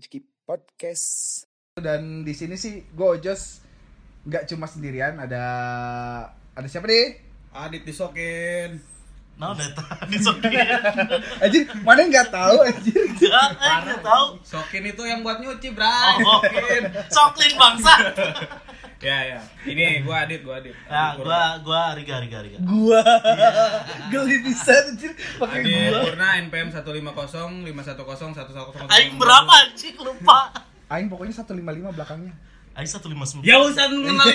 Rezeki Podcast. dan di sini sih gue Ojos nggak cuma sendirian ada ada siapa nih Adit disokin. Nah, udah tadi sokin. anjir mana nggak tahu anjir Enggak, eh, enggak tahu. Sokin itu yang buat nyuci, Bray. Oh, Sokin. Soklin bangsa. ya, ya. Ini gua Adit, gua Adit. Nah, Adit gua gua Riga Riga Riga. gua geli bisa anjir pakai Adit gua Purna NPM 150 510 110. Aing berapa anjing lupa. aing pokoknya 155 belakangnya Aing 159. Ya usah mengenal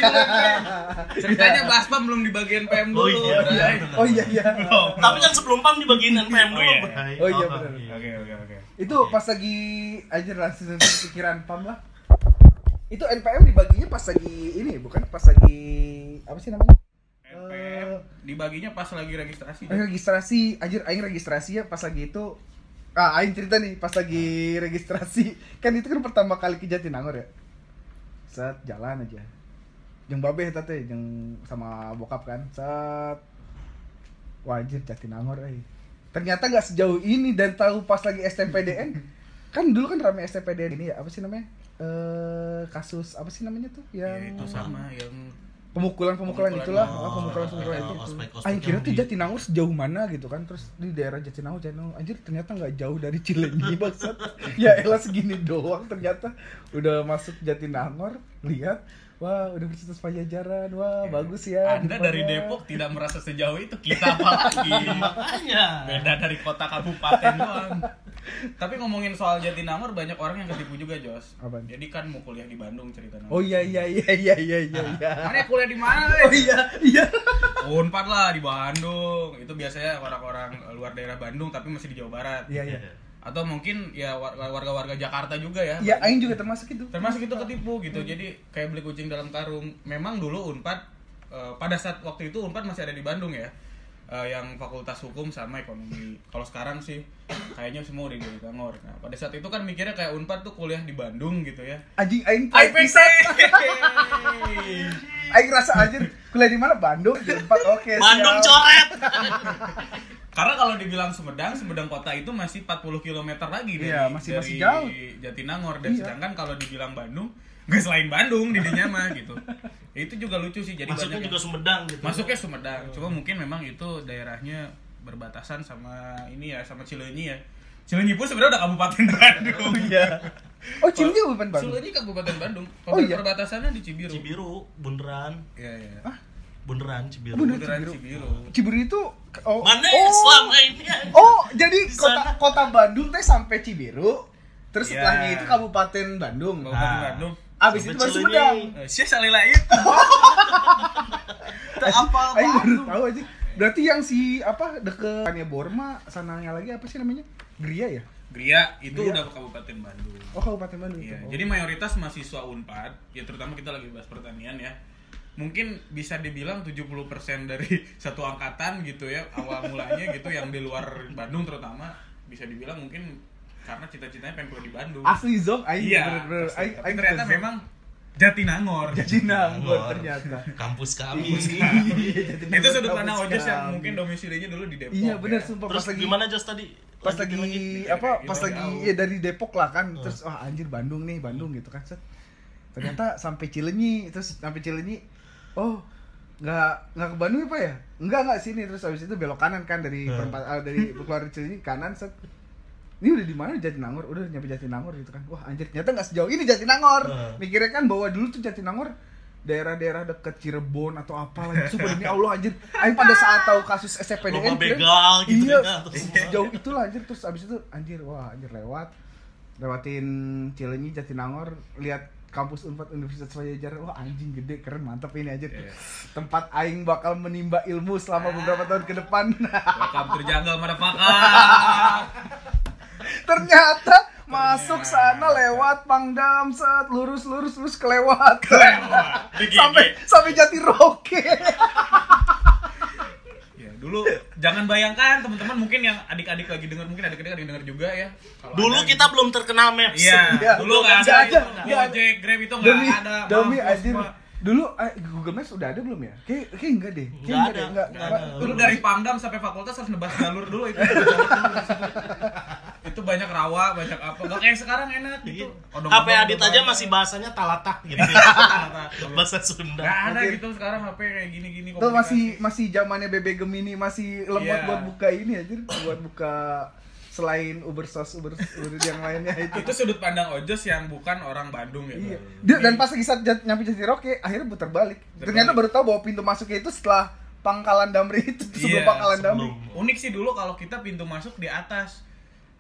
Ceritanya Baspa belum di bagian PM dulu. Oh iya, Bray. iya. oh iya iya Tapi kan sebelum PAM di bagian NPM Oh, dulu, iya. Bray. Oh, iya, bener. Oke, oke, oke. itu pas lagi anjir langsung pikiran pam lah itu NPM dibaginya pas lagi ini bukan pas lagi apa sih namanya NPM dibaginya pas lagi registrasi. Registrasi, anjir aing registrasi ya pas lagi itu Ah, aing cerita nih pas lagi registrasi. Kan itu kan pertama kali ke Jatinangor ya. Set jalan aja. Jeung babe teh jeung sama bokap kan. Set Wah, anjir Jatinangor euy. Ternyata nggak sejauh ini dan tahu pas lagi STPDN. kan dulu kan rame STPDN ini ya, apa sih namanya? Eh kasus apa sih namanya tuh Ya, yang itu sama yang pemukulan-pemukulan itulah, Pemukulan. oh, pemukulan-pemukulan Oh, itu. ospek-ospek Aing kira yang tuh Jatinangor sejauh mana gitu kan terus di daerah Jatinangor Jatinangor anjir ternyata nggak jauh dari Cilenyi maksud ya elah segini doang ternyata udah masuk Jatinangor lihat wah Universitas Pajajaran wah bagus ya Anda depannya. dari Depok tidak merasa sejauh itu kita apa lagi? Makanya. Beda dari kota kabupaten doang. Tapi ngomongin soal Jatinangor banyak orang yang ketipu juga, Jos. Jadi kan mau kuliah di Bandung ceritanya. oh iya iya iya iya iya iya iya Mana kuliah di mana? oh iya iya Unpad lah di Bandung. Itu biasanya orang-orang luar daerah Bandung tapi masih di Jawa Barat. iya iya Atau mungkin ya war- warga-warga Jakarta juga ya. iya Aing juga termasuk itu Termasuk itu ketipu gitu. Jadi kayak beli kucing dalam karung. Memang dulu Unpad eh, pada saat waktu itu Unpad masih ada di Bandung ya. Eh, yang fakultas hukum sama ekonomi. Kalau sekarang sih kayaknya semua udah di Jatinangor. Nah, pada saat itu kan mikirnya kayak Unpad tuh kuliah di Bandung gitu ya. anjing Aing IPC. Aing rasa anjir kuliah di mana Bandung di empat oke Bandung siap. coret. Karena kalau dibilang Sumedang, Sumedang kota itu masih 40 km lagi dari, Iya, masih- dari masih jauh. Jatinangor dan Iya. sedangkan kalau dibilang Bandung, nggak selain Bandung di dinya mah gitu. itu juga lucu sih jadi Masuknya juga yang- Sumedang gitu. masuknya Sumedang. Cuma mungkin memang itu daerahnya berbatasan sama ini ya sama Cileunyi ya. Cileunyi pun sebenarnya udah kabupaten Bandung. iya oh Cileunyi bukan Bandung Cileunyi kabupaten Bandung. Oh, iya? Perbatasannya di Cibiru. Cibiru, bundaran, Iya, iya. bundaran Cibiru. Bundaran Cibiru. Cibiru. Cibiru itu oh Mana oh, selama ini? anjing? oh jadi Di kota kota Bandung teh sampai Cibiru terus Iya. setelahnya itu Kabupaten Bandung Kabupaten Ah. Bandung. Abis itu baru. Sumedang Eh, Sia salila itu. Tak apa Aing baru tahu aja berarti yang si apa deketnya Borma sananya lagi apa sih namanya Gria ya Gria itu Gria. udah ke Kabupaten Bandung. oh Kabupaten Bandung Iya, Oh. jadi mayoritas mahasiswa Unpad, ya terutama kita lagi bahas pertanian ya. Mungkin bisa dibilang 70% dari satu angkatan gitu ya, awal mulanya gitu yang di luar Bandung terutama bisa dibilang mungkin karena cita-citanya pengen kuliah di Bandung. asli zong Aing iya, bener-bener. Aing Aing ternyata zong. memang Jatinangor. Jatinangor ternyata Kampus kami. Iya, Jatinangor itu sudut pandang Ojes yang mungkin domisilinya dulu di Depok. iya bener ya. sumpah Terus pas lagi gimana Jos tadi? pas lagi lagi. apa pas lagi ya dari Depok lah kan terus wah anjir Bandung nih Bandung gitu kan set ternyata sampai Cilenyi terus sampai Cilenyi oh nggak nggak ke Bandung apa ya enggak enggak sini terus habis itu belok kanan kan dari Hmm. perempat ah, dari keluar Cilenyi kanan set ini udah di mana? Jatinangor. Udah nyampe Jatinangor gitu kan. Wah anjir ternyata nggak sejauh ini Jatinangor. Hmm. mikirnya kan bahwa dulu tuh Jatinangor daerah-daerah deket Cirebon atau apa lagi sumpah demi Allah anjir. Aing pada saat tahu kasus SCPDN begal gitu iya kan, terus- sejauh itulah anjir. Terus abis itu anjir wah anjir lewat. Lewatin Cilenyi Jatinangor. Lihat kampus Unpad Universitas Pajajaran wah anjing gede keren mantep ini anjir. Iya. tempat aing bakal menimba ilmu selama beberapa tahun ke depan. The jungle, motherfucker. ternyata masuk sana lewat Pangdam set lurus lurus lurus kelewat sampai sampai Jatiroke Ya, dulu jangan bayangkan teman-teman mungkin yang adik-adik lagi dengar mungkin adik-adik lagi dengar juga ya. Kalau Dulu ada- kita belum terkenal Maps. Iya, Iya. dulu nggak ada, Nggak ada, ada. Gojek, Grab itu nggak ada. demi anjir dulu eh, Google Maps udah ada belum ya kayak kayak enggak deh kayak Nggak deh ada, enggak nggak enggak. ada. Dulu dari Pangdam sampai fakultas harus nebas jalur dulu itu. itu banyak rawa banyak apa gak kayak sekarang enak gitu Odong-odong, HP Adit aja odong-odong. masih bahasanya talatak gitu. Bahasa Sunda. Gak ada gitu sekarang HP kayak gini-gini Itu masih masih zamannya BB Gemini masih lemot Iya. buat buka ini aja, buat buka selain Uber Sos, Uber, Uber yang lainnya itu. itu sudut pandang Ojos yang bukan orang Bandung gitu. Iya. Dia- dan pas lagi saat nyampe Jatiroke, akhirnya putar balik. Ternyata baru tahu bahwa pintu masuknya itu setelah Pangkalan Damri itu, sebelum Iya, Pangkalan Damri. sebelum. Unik sih dulu kalau kita pintu masuk di atas.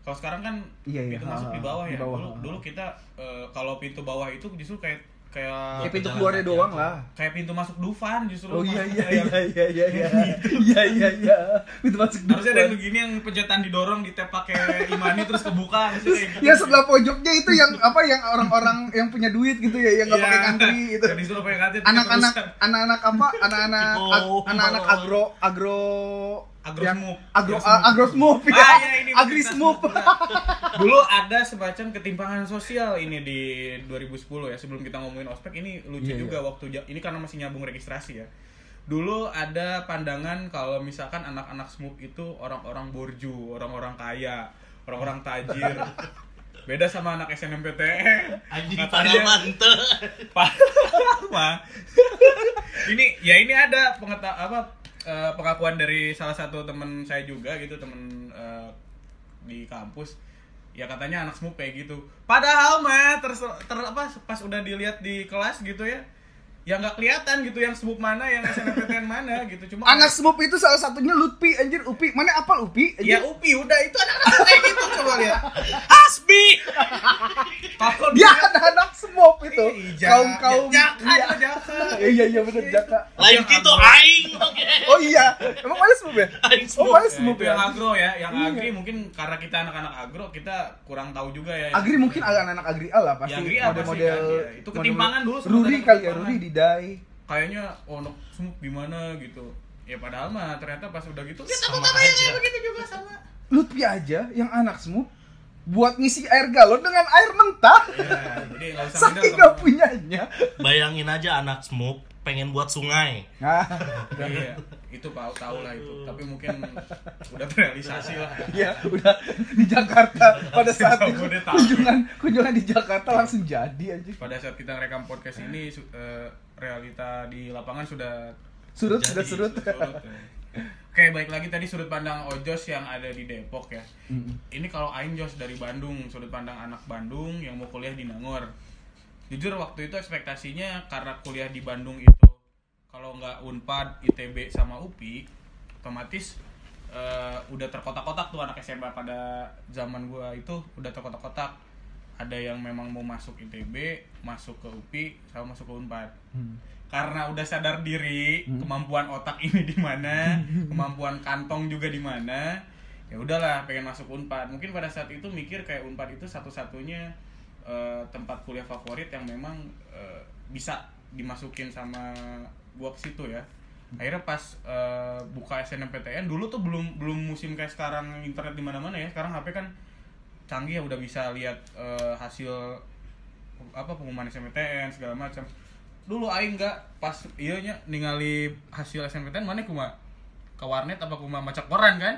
Kalau sekarang kan Iya, iya. pintu masuk Ha, di bawah di ya. bawah, Dulu, ha. dulu kita eh, kalau pintu bawah itu justru kayak kayak Ya pintu keluarnya doang lah. kayak pintu masuk Dufan justru. Oh iya iya Kayak- iya iya iya iya. Iya iya iya. Pintu masuk Harusnya ada yang begini yang pencetan didorong di tap pakai imani terus kebuka kayak gitu. Ya sebelah pojoknya itu yang apa yang orang-orang yang punya duit gitu ya, yang nggak Iya. pakai kantri gitu. Anak-anak anak-anak apa? Anak-anak anak-anak agro agro Agro yang- Smoop. Agro ya. Ah, iya, ini smoop. sebut. Dulu ada semacam ketimpangan sosial ini di 2010 ya. Sebelum kita ngomongin ospek ini lucu Iya, juga waktu ja- ini karena masih nyambung registrasi ya. Dulu ada pandangan kalau misalkan anak-anak smoop itu orang-orang borju, orang-orang kaya, orang-orang tajir. Beda sama anak SNMPTN. Anjing Katanya- pada mante. Pak ini ya ini ada pengeta apa eh, pengakuan dari salah satu teman saya juga gitu temen eh, di kampus. Ya katanya anak smoop kayak gitu. Padahal mah ter, ter pas udah dilihat di kelas gitu ya ya nggak kelihatan gitu yang smoop mana yang SNMPTN mana gitu cuma Anak smoop itu salah satunya Lutfi anjir Upi. Mana apal Upi? ya Anjir. upi udah itu anak-anak kayak gitu coba lihat Hasbi. kalau Dia anak-anak smoop itu. Iya, Kaum-kaum jaka iya. itu jaka Iya iya bener Jaka. Lain gitu aing. Oke. Oh iya, emang mana smoop ya? Aing Oh mana Ya, smoop itu ya? yang agro ya, yang Iya. agri mungkin karena kita anak-anak agro kita kurang tahu juga ya. Agri mungkin agak anak agri lah pasti. Ya, model-model kan, iya. Itu ketimpangan dulu Rudi sebenarnya, kali ya. Rudi di Dai. kayaknya oh no, smoke gimana gitu. Ya padahal mah ternyata pas udah gitu ya Sama sama aja. begitu juga sama. Lutfi aja yang anak smoop buat ngisi air galon dengan air mentah. Ya, jadi nggak usah Saking gak punyanya. Bayangin aja anak smoke pengen buat sungai. Nah, Iya, itu tahu tahu lah itu. Tapi mungkin udah terrealisasi lah. ya udah di Jakarta pada saat Udah itu kunjungan kunjungan di Jakarta langsung jadi aja. Pada saat kita ngerekam podcast ini eh, realita di lapangan sudah Surut Jadi, sudah surut. surut, ya. Oke, baik lagi tadi sudut pandang Ojos yang ada di Depok ya. Mm-mm. Ini kalau Aing Jos dari Bandung, sudut pandang anak Bandung yang mau kuliah di Nangor. Jujur waktu itu ekspektasinya karena kuliah di Bandung itu kalau nggak Unpad, ITB sama UPI, otomatis eh, udah terkotak-kotak tuh anak SMA pada zaman gua itu udah terkotak-kotak. Ada yang memang mau masuk ITB, masuk ke UPI, sama masuk ke Unpad Hmm. karena udah sadar diri Hmm. kemampuan otak ini di mana kemampuan kantong juga di mana ya udahlah pengen masuk unpad mungkin pada saat itu mikir kayak unpad itu satu-satunya eh, tempat kuliah favorit yang memang eh, bisa dimasukin sama gua ke situ ya. Akhirnya pas eh, buka SNMPTN dulu tuh belum belum musim kayak sekarang internet di mana-mana ya. Sekarang HP kan canggih ya udah bisa lihat eh, hasil apa pengumuman SNMPTN segala macam. Dulu aing enggak pas iya nya ningali hasil SNMPTN mana kuma? Ke warnet apa kuma maca koran kan?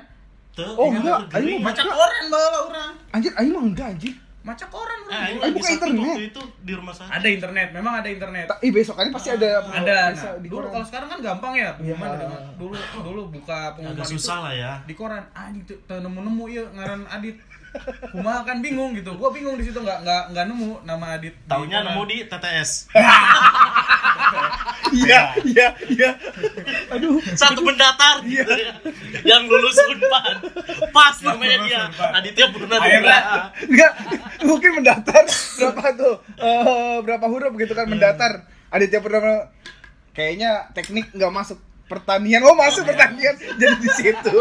Tuh, Oh, enggak, aing maca Maca- koran bawa orang. Anjir, aing mah enggak anjir. Maca koran Eh, orang. Aing lagi buka internet. waktu itu di rumah sakit. ada internet memang ada internet Ta- Ih, besokannya pasti ada ada bisa nah, di dulu kalau sekarang kan gampang ya pengumuman ada- dulu dulu buka pengumuman Agak itu susah lah ya. di koran anjing tuh teu nemu-nemu ya ngaran Adit Kumaha kan bingung gitu gua bingung di situ nggak nggak nggak nemu nama Adit di Taunya nemu di TTS. Iya, iya, iya. Aduh, Satu pendatar Iya. gitu ya. Yang lulus Unpad. Pas namanya dia. Aditya Purna Akhirnya- enggak mungkin mendaftar berapa tuh? Eh, berapa huruf gitu kan mendaftar. Aditya Purnama kayaknya teknik nggak masuk pertanian. Oh, masuk pertanian jadi di situ.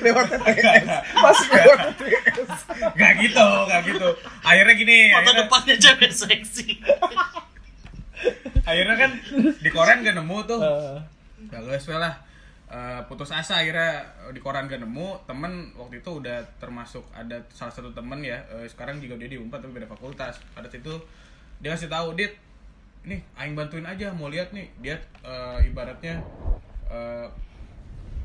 Lewat TTS. Masuk lewat TTS. nggak gitu nggak gitu. Akhirnya gini Foto akhirnya- depannya cewek seksi. akhirnya kan di koran gak nemu tuh. Ya guys lah. Eh, putus asa akhirnya eh, di koran gak nemu. Temen waktu itu udah termasuk ada salah satu temen ya. Eh, sekarang juga dia di unpad tapi beda fakultas. Pada situ dia kasih tahu dit nih aing bantuin aja mau lihat nih. Dia eh, ibaratnya eh,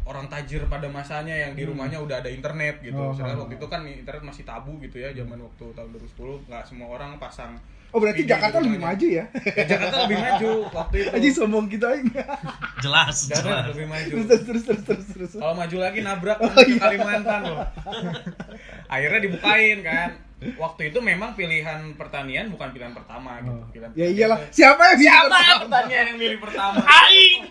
orang tajir pada masanya yang di rumahnya udah ada internet gitu. Oh, Sedangkan oh, waktu oh. itu kan internet masih tabu gitu ya zaman waktu tahun 2010 nggak semua orang pasang Oh berarti video Jakarta di lebih rumahnya. maju ya? Ya, Jakarta lebih maju waktu itu. Aji sombong kita aja. Jelas, Jakarta jelas. lebih maju. Terus terus terus terus terus terus. Kalau maju lagi nabrak Oh, ke iya. Kalimantan loh. Akhirnya dibukain kan. Waktu itu memang pilihan pertanian bukan pilihan pertama gitu. Oh. Pilihan Ya iyalah. Siapa yang Siapa pertanian yang milih pertama? Aing,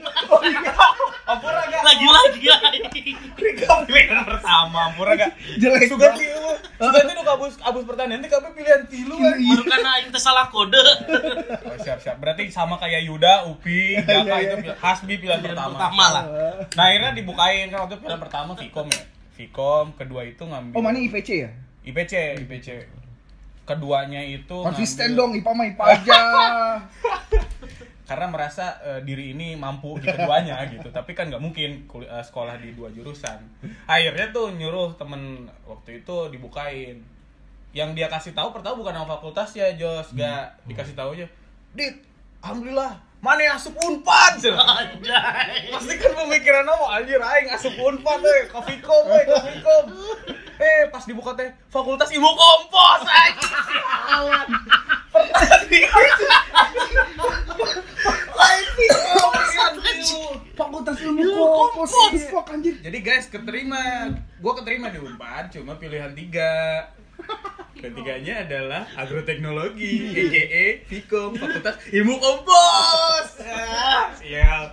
Ampura gak? lagi-lagi aing. Rika pilihan pertama, ampura gak? Jelek Sudah banget. tilu, sudah tilu abus abus pertanian, nanti kami pilihan tilu kan? Iya. Baru kan aing teh salah kode. Oh, siap siap. Berarti sama kayak Yuda, Upi, Jaka Iya, itu iya. pil- Hasbi pilihan Pilihan pertama. pertama lah. Nah akhirnya dibukain kan waktu itu pilihan pertama Vkom ya. Vkom, kedua itu ngambil. Oh mana IPC ya? IPC, IPC. Keduanya itu Konsisten ngambil- dong, IPA mah IPA aja. karena merasa eh, diri ini mampu di keduanya gitu. Tapi kan nggak mungkin kul- eh, sekolah di dua jurusan. Akhirnya tuh nyuruh temen waktu itu dibukain. Yang dia kasih tahu pertama bukan nama fakultas ya Jos. Gak dikasih tahu aja dit alhamdulillah mana yang asup unpad? Pasti kan pemikiran apa anjir aing asup unpad eh ke Vkom eh ke Vkom eh pas dibuka teh fakultas ilmu kompos anjir sialan Fakultas ilmu kompos. Fuck anjir. Jadi guys keterima, gua keterima di Unpad cuma pilihan tiga. Ketiganya adalah agroteknologi, EGE, Vkom, Fakultas Ilmu Kompos. Sial. Ya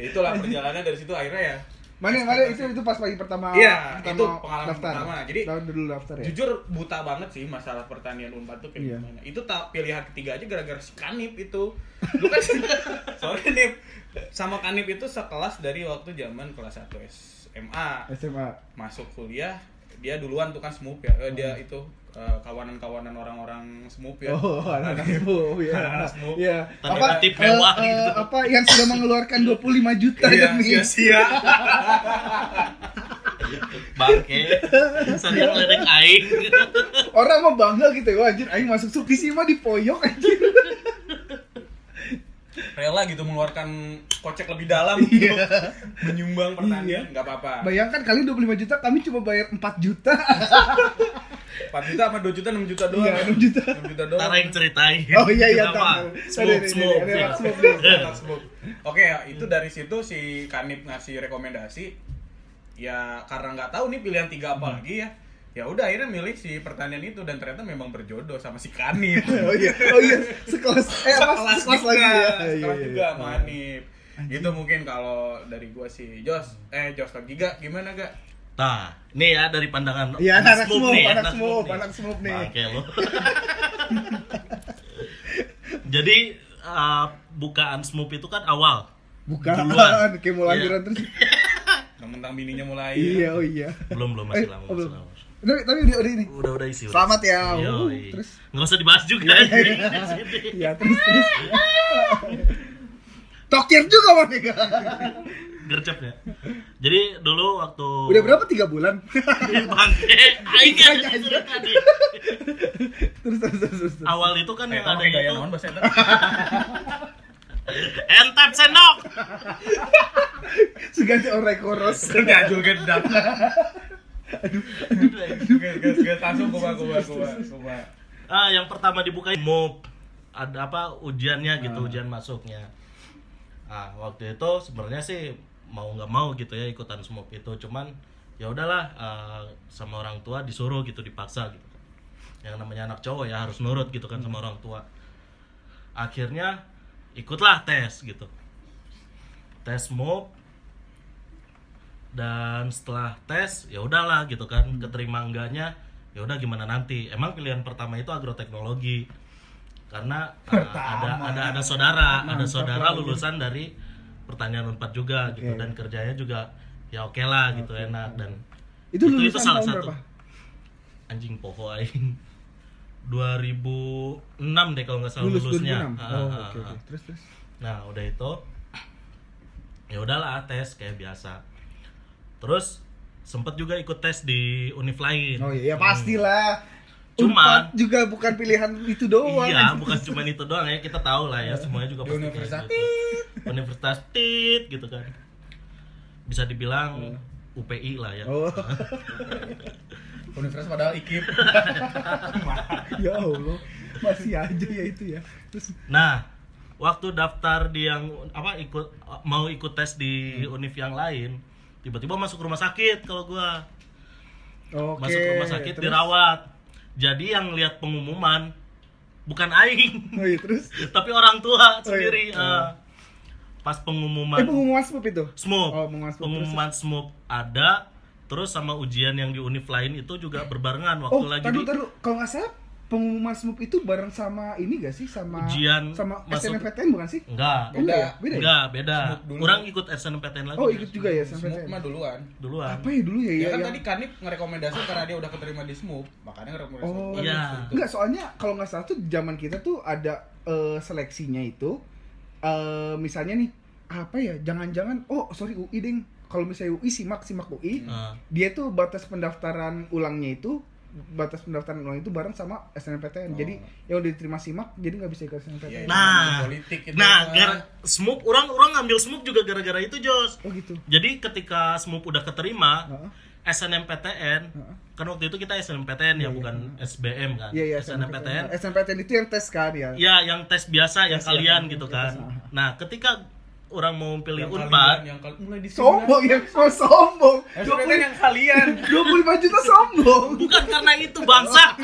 itulah perjalanan dari situ akhirnya ya. Mana mana itu itu pas pagi pertama Iya, itu pengalaman pertama. Jadi- tahun dulu daftar ya. Jujur buta banget sih masalah pertanian Unpad tuh kayak Iya. gimana. Itu pilihan ketiga aja gara-gara si Kanip itu. Lu kan soalnya Nip sama Kanip itu sekelas dari waktu zaman kelas 1 SMA SMA. masuk kuliah dia duluan tuh kan smoop ya Eh, dia itu eh, kawanan-kawanan orang-orang smoop ya Oh, anak-anak smoop ya. Anak-anak. Iya. Tanda Apa eh, mewah gitu. apa yang sudah mengeluarkan 25 juta iya demi sia-sia Bangke. Saya ngeledek aing. orang mah bangga gitu ya anjir aing masuk Sukisi mah dipoyok anjir. Rela gitu mengeluarkan kocek lebih dalam gitu menyumbang pertanian nggak apa-apa Bayangkan kali 25 juta kami cuma bayar 4 juta. 4 juta sama 2 juta 6 juta doang Iya, 6 juta. 6 juta doang Ntar aing ceritain. Oh iya iya tahu. Smoke, smoke. Ya. smoke. Oke, ya, itu dari situ si Kanip ngasih rekomendasi. Ya karena nggak tahu nih pilihan tiga apa lagi ya. Ya udah akhirnya milih si pertanian itu dan ternyata memang berjodoh sama si Kanip. Oh iya, oh iya, sekelas eh apa sekelas sekelas lagi ya. Iya, sekelas iya, juga iya. sama Hanif. Gitu mungkin kalau dari gua sih Jos, eh Jos ke Giga gimana gak? Nah, ini ya dari pandangan Iya, anak smoke smoke, nih, anak smoke, nih. anak smoke nih. Bangke lu. Jadi uh, bukaan smoke itu kan awal. Bukan, Duluan. kayak mau lanjuran Iya. terus. Tentang bininya mulai. Iya, oh iya. Belum belum masih Eh, lama. oh, masih lama. Tapi, tapi udah, udah ini. Udah udah isi. udah Selamat ya. Yoi. Terus nggak usah dibahas juga. Iya, terus terus. Tokir juga Mega. Gercep ya. Jadi dulu waktu Udah berapa? Tiga bulan. Bangke, aing kan Iya, iya. tadi. terus, terus, terus. Awal itu kan yang ada itu entep sendok. Seganti orang koros. Gajul gedang. Gas gas gas langsung kuba kuba kuba kuba. Ah, yang pertama dibuka MOP ada apa ujiannya gitu, Ah. ujian masuknya. Ah, waktu itu sebenarnya sih mau nggak mau gitu ya ikutan SMOP itu, cuman ya udahlah ah, sama orang tua disuruh gitu dipaksa gitu. Yang namanya anak cowok ya harus nurut gitu kan sama orang tua. Akhirnya ikutlah tes gitu. Tes MOP dan setelah tes ya udahlah gitu kan keterima enggaknya ya udah gimana nanti emang pilihan pertama itu agroteknologi karena uh, ada ada ada saudara ada Mantap saudara lagi. lulusan dari pertanian unpad juga gitu Oke. dan kerjanya juga ya oke lah gitu enak dan Itu Itu- itu salah satu. berapa? anjing poho aing 2006 deh kalau nggak salah Lulus lulusnya 2006. Oh, ah. oke. Terus terus. Nah, udah itu ya udahlah tes kayak biasa. Terus sempet juga ikut tes di univ lain. Oh iya, ya pastilah. Cuman- Unpad juga bukan pilihan itu doang. Iya, bukan cuma itu doang ya. Kita tahu lah ya, semuanya juga pasti kayak universitas gitu. Universitas tit gitu kan. bisa dibilang UPI lah ya. Oh, Universitas padahal ikip. ya Allah. Masih aja ya itu ya. Terus Nah, waktu daftar di yang apa ikut mau ikut tes di univ yang lain, tiba-tiba masuk rumah sakit kalau gua. oke. Masuk rumah sakit terus? dirawat. Jadi yang lihat pengumuman bukan aing, Oh iya, terus tapi orang tua iya. sendiri. Oh. eh. pas pengumuman Eh pengumuman itu? SMUP. Oh, pengumuman SMUP. Pengumuman SMUP ada, terus sama ujian yang di univ lain itu juga berbarengan waktu Oh, lagi tadu, di tadu. Kalau nggak salah pengumuman SMUP itu bareng sama ini gak sih? Sama Ujian sama masuk- SNMPTN bukan sih? enggak. Oh, enggak ya? Beda ya? Enggak, beda. SMUP dulu. Orang ikut SNMPTN lagi. Oh, ikut juga ya SNMPTN. mah duluan. duluan. Apa ya dulu ya? Ya, ya, kan yang- tadi Kanip ngerekomendasi karena dia udah keterima di Smoke, makanya ngerekomendasi. Oh, Iya. Enggak, soalnya kalau nggak salah tuh zaman kita tuh ada eh, seleksinya itu eh misalnya nih apa ya? Jangan-jangan oh sorry UI ding. Kalau misalnya UI simak simak UI, Nah, dia tuh batas pendaftaran ulangnya itu batas pendaftaran ulang itu bareng sama SNMPTN. Jadi yang udah diterima simak jadi nggak bisa ikut Iya, SNMPTN. iya. Nah, politik itu nah, gara SMUP orang orang ngambil SMUP juga gara-gara itu, Jos. Oh gitu. Jadi ketika SMUP udah keterima, Heeh. SNMPTN, Heeh. kan waktu itu kita SNMPTN ya, Iya, bukan SBM kan. Iya iya SNMPTN. SNMPTN itu yang tes kan ya. Ya, yang tes biasa yang kalian yang- gitu yang kan. ah. Nah, ketika orang mau pilih yang Unpad, kalian, yang kal- mulai di Sombong ya, oh, sombong. SNMPTN yang kalian. 25 juta sombong. bukan karena itu bangsa.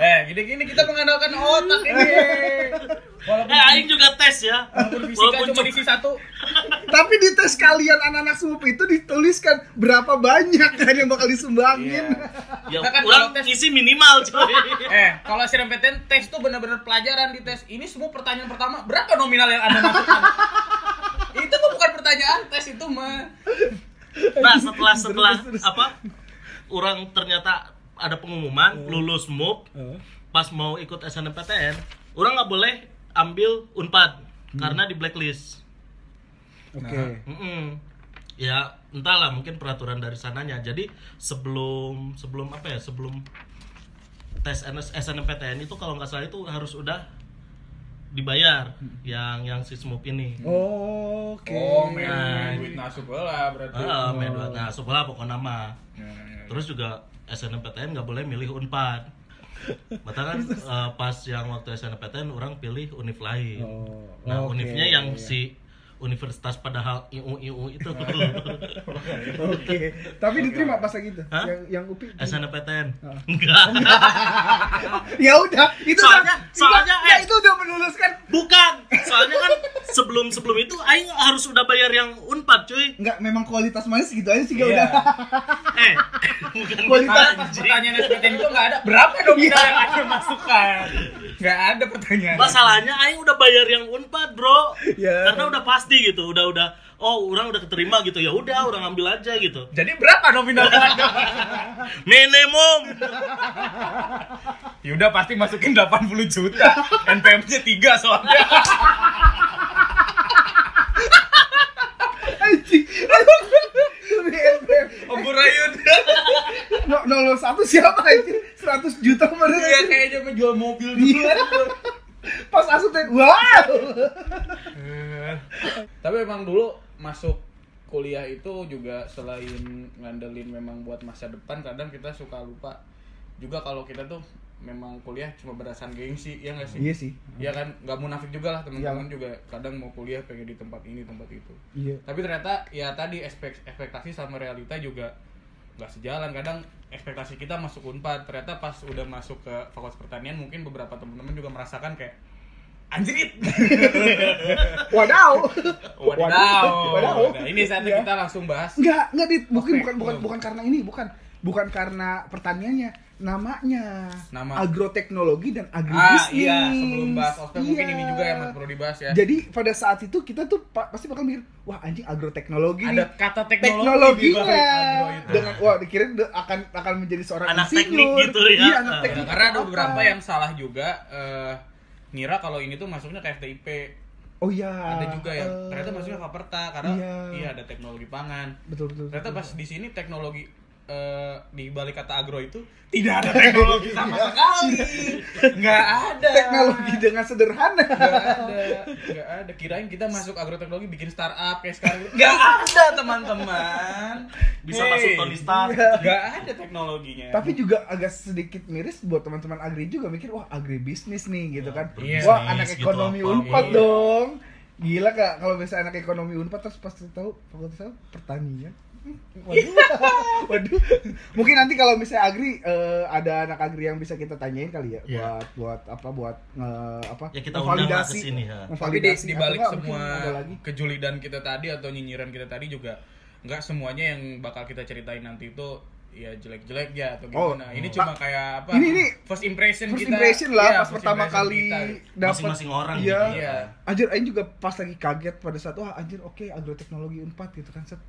Eh, gini-gini kita mengandalkan otak ini. Walaupun eh, aing juga tes ya. walaupun fisika Walaupun cuma cuma diisi satu. Tapi di tes kalian anak-anak SMUP itu dituliskan berapa banyak kan yang bakal disumbangin. ya, Kita kan orang kalau tes- isi minimal coy. Eh, kalau SNMPTN tes tuh benar-benar pelajaran di tes. Ini semua pertanyaan pertama, berapa nominal yang Anda masukkan? itu tuh bukan pertanyaan tes itu mah. Nah, setelah setelah apa? Orang ternyata ada pengumuman lulus MUP pas mau ikut SNMPTN, orang nggak boleh ambil Unpad karena di blacklist. Oke. Mm-mm. Ya, entahlah mungkin peraturan dari sananya. Jadi sebelum sebelum apa ya? Sebelum tes NS SNMPTN itu kalau nggak salah itu harus udah dibayar yang yang si SMUP ini. Oke. Oh, main, Nah. duit nasuk lah berarti. Ah, main dua. Nah, sekolah pokoknya nama. Ya, ya. Terus juga SNMPTN nggak boleh milih Unpad. Mata kan eh, pas yang waktu SNMPTN orang pilih univ lain. Oh, nah, oke, univnya yang iya. si universitas padahal IU IU itu Oke. Tapi diterima pas lagi itu. Hah? Yang yang UPI. SNMPTN. Ah. Enggak. ya udah, itu Soalnya- udah, soalnya, ya, eh. itu udah meluluskan. Bukan. Soalnya kan sebelum sebelum itu aing harus udah bayar yang Unpad, cuy. Enggak, memang kualitas mana segitu aja sih Iya. udah. Eh, bukan Kualitas- pas pertanyaan SNMPTN itu nggak ada berapa nominal yang Anda masukkan. Nggak ada pertanyaan. Masalahnya aing udah bayar yang Unpad, Bro. Ya. Karena udah pasti gitu, udah udah oh, orang udah keterima gitu. Ya udah, orang ambil aja gitu. Jadi berapa nominal yang Anda? Minimum. Ya udah pasti masukin 80 juta. NPM-nya 3 soalnya. Anjing. Burayun. No, no, satu siapa anjir? 100 juta kemarin. Iya kayaknya menjual mobil dulu. Pas asup wow. Tapi emang dulu masuk kuliah itu juga selain ngandelin memang buat masa depan kadang kita suka lupa juga kalau kita tuh memang kuliah cuma berdasarkan gengsi ya nggak sih? Iya sih. Iya kan? Nggak munafik juga lah teman-teman Iya. juga. Kadang mau kuliah pengen di tempat ini tempat itu. Iya. tapi ternyata ya tadi ekspek ekspektasi sama realita juga nggak sejalan. Kadang ekspektasi kita masuk unpad. Ternyata pas udah masuk ke fakultas pertanian mungkin beberapa teman-teman juga merasakan kayak anjrit Wadaw. wadaw Wadaw. Nah, ini saatnya Iya. kita langsung bahas Enggak, enggak dit, bukan Oke, bukan bukan bukan karena ini, bukan bukan karena pertaniannya, namanya Nama. agroteknologi dan ah agribisnis. iya sebelum bahas ospek mungkin Iya. ini juga yang perlu dibahas ya Jadi pada saat itu kita tuh pa- pasti bakal mikir, wah anjing agroteknologi ada nih. kata teknologi di teknologinya dengan wah dikira akan akan menjadi seorang Anak insinyur. teknik gitu ya. Iya, anak Ah. teknik. karena ada apa. beberapa yang salah juga eh, ngira kalau ini tuh masuknya ke FTIP Oh iya. ada juga yang eh, ternyata masuknya Faperta karena iya. iya ada teknologi pangan Betul betul. ternyata betul. pas di sini teknologi eh, di balik kata agro itu tidak ada teknologi sama sekali. Nggak ada. teknologi dengan sederhana Nggak ada. Nggak ada. Kirain kita masuk agroteknologi bikin startup kayak sekarang. Nggak ada, teman-teman. Bisa Hey. masuk Tony Stark. Nggak ada teknologinya. tapi juga agak sedikit miris buat teman-teman agri juga mikir wah agribisnis nih gitu kan Iya. wah anak gitu ekonomi apa. unpad Iya. dong gila kak. Kalau misalnya anak ekonomi unpad terus pasti tahu fakultas apa? Pertanian. Waduh, waduh. Mungkin nanti kalau misalnya agri eh, ada anak agri yang bisa kita tanyain kali ya Iya. buat buat apa buat nge- apa? Ya, kita ke sini, ya. Tapi di, di balik semua kejulidan kita tadi atau nyinyiran kita tadi juga nggak semuanya yang bakal kita ceritain nanti itu ya jelek-jelek ya atau Oh, gimana. ini oh. cuma Nah, kayak apa? ini- ini first impression First kita. impression lah Iya, pas first pertama impression kali kita. dapat Masing-masing orang iya. gitu. Iya. Anjir, Aing juga pas lagi kaget pada saat wah anjir oke agroteknologi Unpad gitu kan set.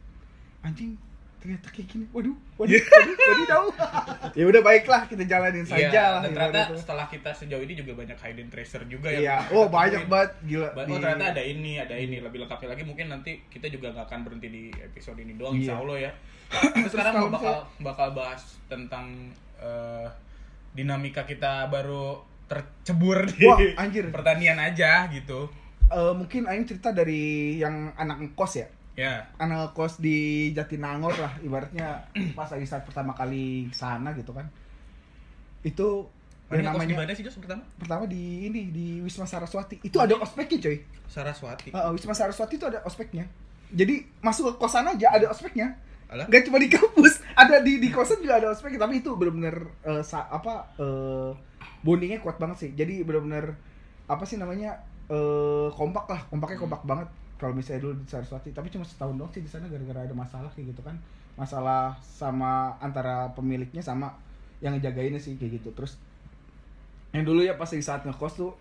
Anjing ternyata kayak gini. Waduh, waduh, waduh, waduh, tahu. ya udah baiklah kita jalanin Iya, saja lah. dan gimana ternyata setelah kita sejauh ini juga banyak hidden treasure juga Iya. yang Oh, kita banyak temuin. banget gila. Di- Oh ternyata ada ini, ada ini lebih lengkapnya lagi mungkin nanti kita juga nggak akan berhenti di episode ini doang, Iya. insya Allah ya. Terus sekarang kalau bakal bakal bahas tentang eh, dinamika kita baru tercebur di Wah, anjir. pertanian aja gitu. Eh, mungkin Aing cerita dari yang anak ngekos ya. Ya, Anak ngekos di Jatinangor lah ibaratnya pas lagi saat pertama kali sana gitu kan. Itu yang yang namanya di mana sih Jos pertama? pertama di ini di Wisma Saraswati. Itu ada ospeknya, coy. Saraswati. Uh, Wisma Saraswati itu ada ospeknya. Jadi masuk ke kosan aja ada ospeknya. Alah. Gak cuma di kampus, ada di di kosan juga ada ospeknya. Tapi itu benar-benar eh, sa- apa eh, bondingnya kuat banget sih. Jadi benar-benar apa sih namanya eh, kompak lah, kompaknya kompak banget. Kalau misalnya dulu di Saraswati, tapi cuma setahun doang sih di sana gara-gara ada masalah kayak gitu kan. Masalah sama antara pemiliknya sama yang ngejagainnya sih kayak gitu. Terus yang dulu ya pas di saat ngekos tuh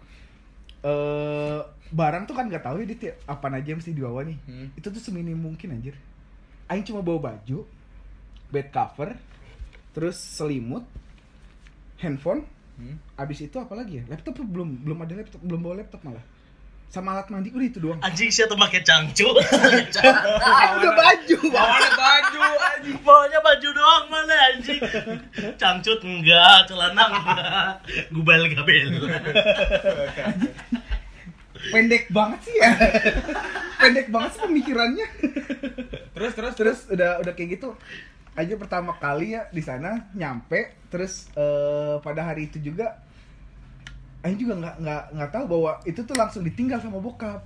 eh barang tuh kan nggak tahu ya dit ya, apa aja mesti dibawa nih Hmm. itu tuh seminim mungkin anjir Aing cuma bawa baju bed cover terus selimut handphone Hmm. abis itu apa lagi ya laptop belum belum ada laptop belum bawa laptop malah sama alat mandi udah itu doang Anjing siapa tuh pakai cangcut. ah, udah baju Bawa ada baju anjing. Bawanya baju doang mana anjing. Cangcut enggak, celana enggak. Gubal gabel. pendek banget sih ya pendek banget sih pemikirannya Terus terus terus udah udah kayak gitu aja pertama kali ya di sana nyampe terus eh, pada hari itu juga Aing juga nggak nggak nggak tahu bahwa itu tuh langsung ditinggal sama bokap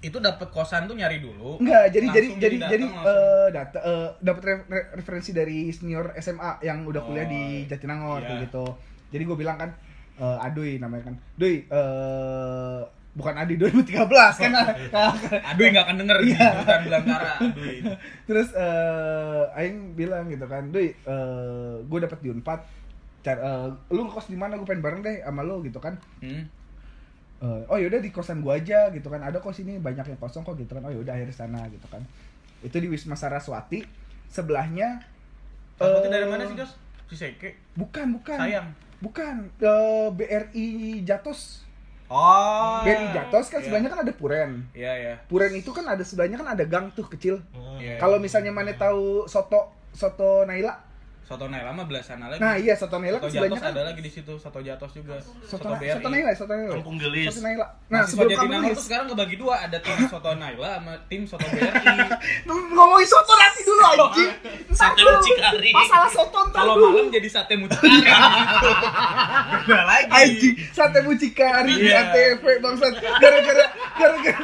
itu dapat kosan tuh nyari dulu. Enggak, jadi jadi jadi datang jadi eh, data eh, dapat re- re- referensi dari senior SMA yang udah kuliah Oh, di Jatinangor iya. gitu. Jadi gue bilang kan eh, Aduy namanya kan. Duy eh bukan Adi 2013 kan. Aduh nggak akan denger di Iya. hutan belantara. Aduh. Terus eh aing bilang gitu kan, "Duy, eh gue dapet di Unpad. Car eh, lu ngekos di mana? Gue pengen bareng deh sama lu gitu kan." Hmm. Eh, oh yaudah di kosan gua aja gitu kan ada kos ini banyak yang kosong kok gitu kan oh yaudah akhirnya sana gitu kan itu di Wisma Saraswati sebelahnya Salah satu eh, dari mana sih, Jos? Si Seke. bukan bukan Sayang. bukan eh, BRI Jatos Oh. BRI Jatos kan Iya. sebelahnya kan ada Puren Iya, iya. Puren itu kan ada sebelahnya kan ada gang tuh kecil Iya. kalau misalnya mana tahu soto soto Naila Soto Naila mah belah sana lagi. nah iya soto Naila Soto kan sebelahnya Jatos kan ada lagi di situ, Soto Jatos juga. soto, Soto BRI. soto Naila soto Naila Kampung Gelis. soto Naila nah Nah, sebelum Jatinangor kamu tuh sekarang kebagi dua, ada tim Soto Naila sama tim Soto BRI. ngomongin soto nanti dulu anjing Sate mucikari. masalah soto ntar Kalau malam jadi sate mucikari. Beda lagi. anjing sate mucikari di Iya. ATV bangsat gara-gara gara-gara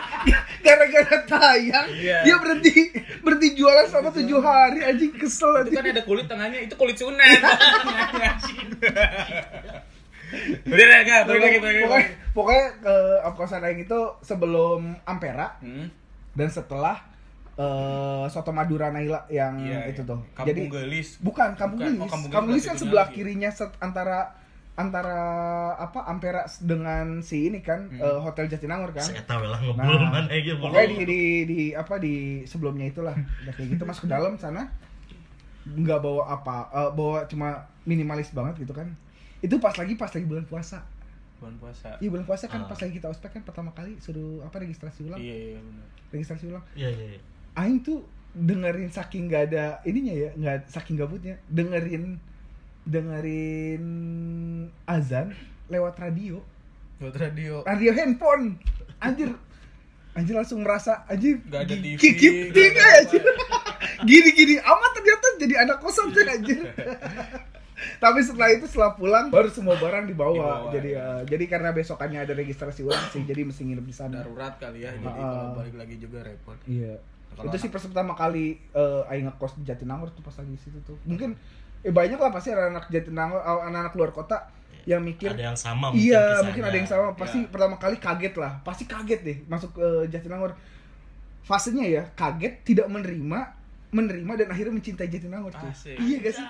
gara-gara tayang Iya. dia berhenti berhenti jualan selama tujuh hari anjing kesel Itu anjing kan ada kulit tengahnya, itu kulit sunat. Udah deh, enggak, balik lagi, balik lagi. pokoknya pokoknya ke kosan aing itu sebelum Ampera Hmm. dan setelah eh, soto Madura Naila yang Iya, itu iya. tuh Kampung jadi Gelis. bukan kampung Bukan. Gelis Oh, Kampung kampung Gelis Gelis kan sebelah lagi. kirinya set- antara antara apa Ampera dengan si ini kan Hmm. eh, Hotel Jatinangor kan Saya tahu lah ngebul Nah, mana aja belum. Pokoknya di, di, di apa di sebelumnya itulah udah kayak gitu masuk ke dalam sana nggak bawa apa eh, bawa cuma minimalis banget gitu kan itu pas lagi pas lagi bulan puasa Bulan puasa. iya bulan puasa kan Ah. pas lagi kita ospek kan pertama kali suruh apa registrasi ulang Iya, iya, benar. registrasi ulang Iya iya. iya. Aing tuh dengerin saking nggak ada ininya ya nggak saking gabutnya dengerin dengerin azan lewat radio Buat radio. radio handphone anjir anjir langsung merasa anjir Nggak ada TV, ada anjir gini gini amat ternyata jadi anak kosan tuh anjir tapi setelah itu setelah pulang baru semua barang dibawa, Dibawa, jadi ya. eh, jadi karena besokannya ada registrasi ulang sih jadi mesti nginep di sana Darurat kali ya. Jadi Ah. kalau balik lagi juga repot. Iya. Kalau itu sih anak- pas pertama kali eh aing ngekos di Jatinangor tuh pas lagi situ tuh. Mungkin eh banyak lah pasti ada anak Jatinangor, eh, anak-anak luar kota yang mikir ada yang sama iya, kisahnya. mungkin ada yang sama. Pasti Iya. pertama kali kaget lah. Pasti kaget deh masuk ke Jatinangor. Fasenya ya kaget, tidak menerima, menerima dan akhirnya mencintai Jatinangor tuh. Iya gak sih?